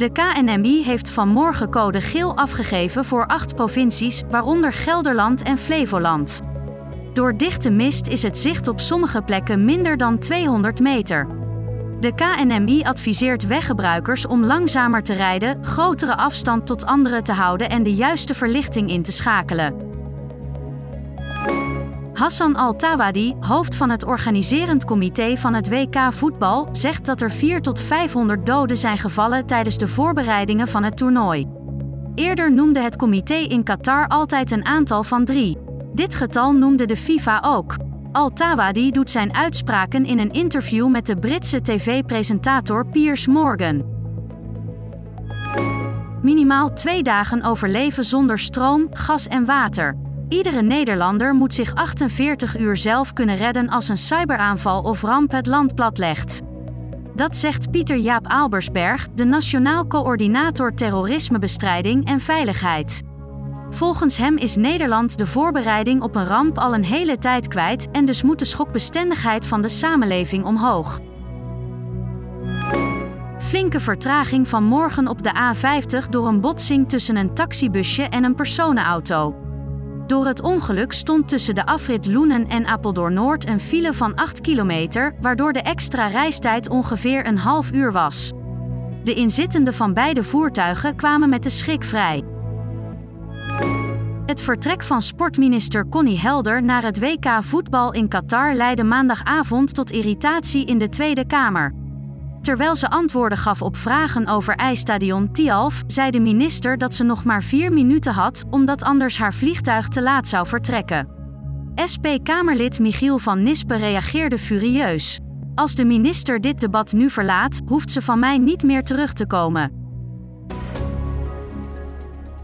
De KNMI heeft vanmorgen code geel afgegeven voor acht provincies, waaronder Gelderland en Flevoland. Door dichte mist is het zicht op sommige plekken minder dan 200 meter. De KNMI adviseert weggebruikers om langzamer te rijden, grotere afstand tot anderen te houden en de juiste verlichting in te schakelen. Hassan Al-Tawadi, hoofd van het organiserend comité van het WK voetbal, zegt dat er 4 tot 500 doden zijn gevallen tijdens de voorbereidingen van het toernooi. Eerder noemde het comité in Qatar altijd een aantal van drie. Dit getal noemde de FIFA ook. Al-Tawadi doet zijn uitspraken in een interview met de Britse tv-presentator Piers Morgan. Minimaal twee dagen overleven zonder stroom, gas en water. Iedere Nederlander moet zich 48 uur zelf kunnen redden als een cyberaanval of ramp het land platlegt. Dat zegt Pieter Jaap Albersberg, de Nationaal Coördinator Terrorismebestrijding en Veiligheid. Volgens hem is Nederland de voorbereiding op een ramp al een hele tijd kwijt en dus moet de schokbestendigheid van de samenleving omhoog. Flinke vertraging van morgen op de A50 door een botsing tussen een taxibusje en een personenauto. Door het ongeluk stond tussen de afrit Loenen en Apeldoorn Noord een file van 8 kilometer, waardoor de extra reistijd ongeveer een half uur was. De inzittenden van beide voertuigen kwamen met de schrik vrij. Het vertrek van sportminister Connie Helder naar het WK voetbal in Qatar leidde maandagavond tot irritatie in de Tweede Kamer. Terwijl ze antwoorden gaf op vragen over ijsstadion Tialf, zei de minister dat ze nog maar vier minuten had, omdat anders haar vliegtuig te laat zou vertrekken. SP-Kamerlid Michiel van Nispen reageerde furieus. Als de minister dit debat nu verlaat, hoeft ze van mij niet meer terug te komen.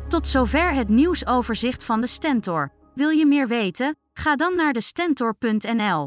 Tot zover het nieuwsoverzicht van de Stentor. Wil je meer weten? Ga dan naar de Stentor.nl.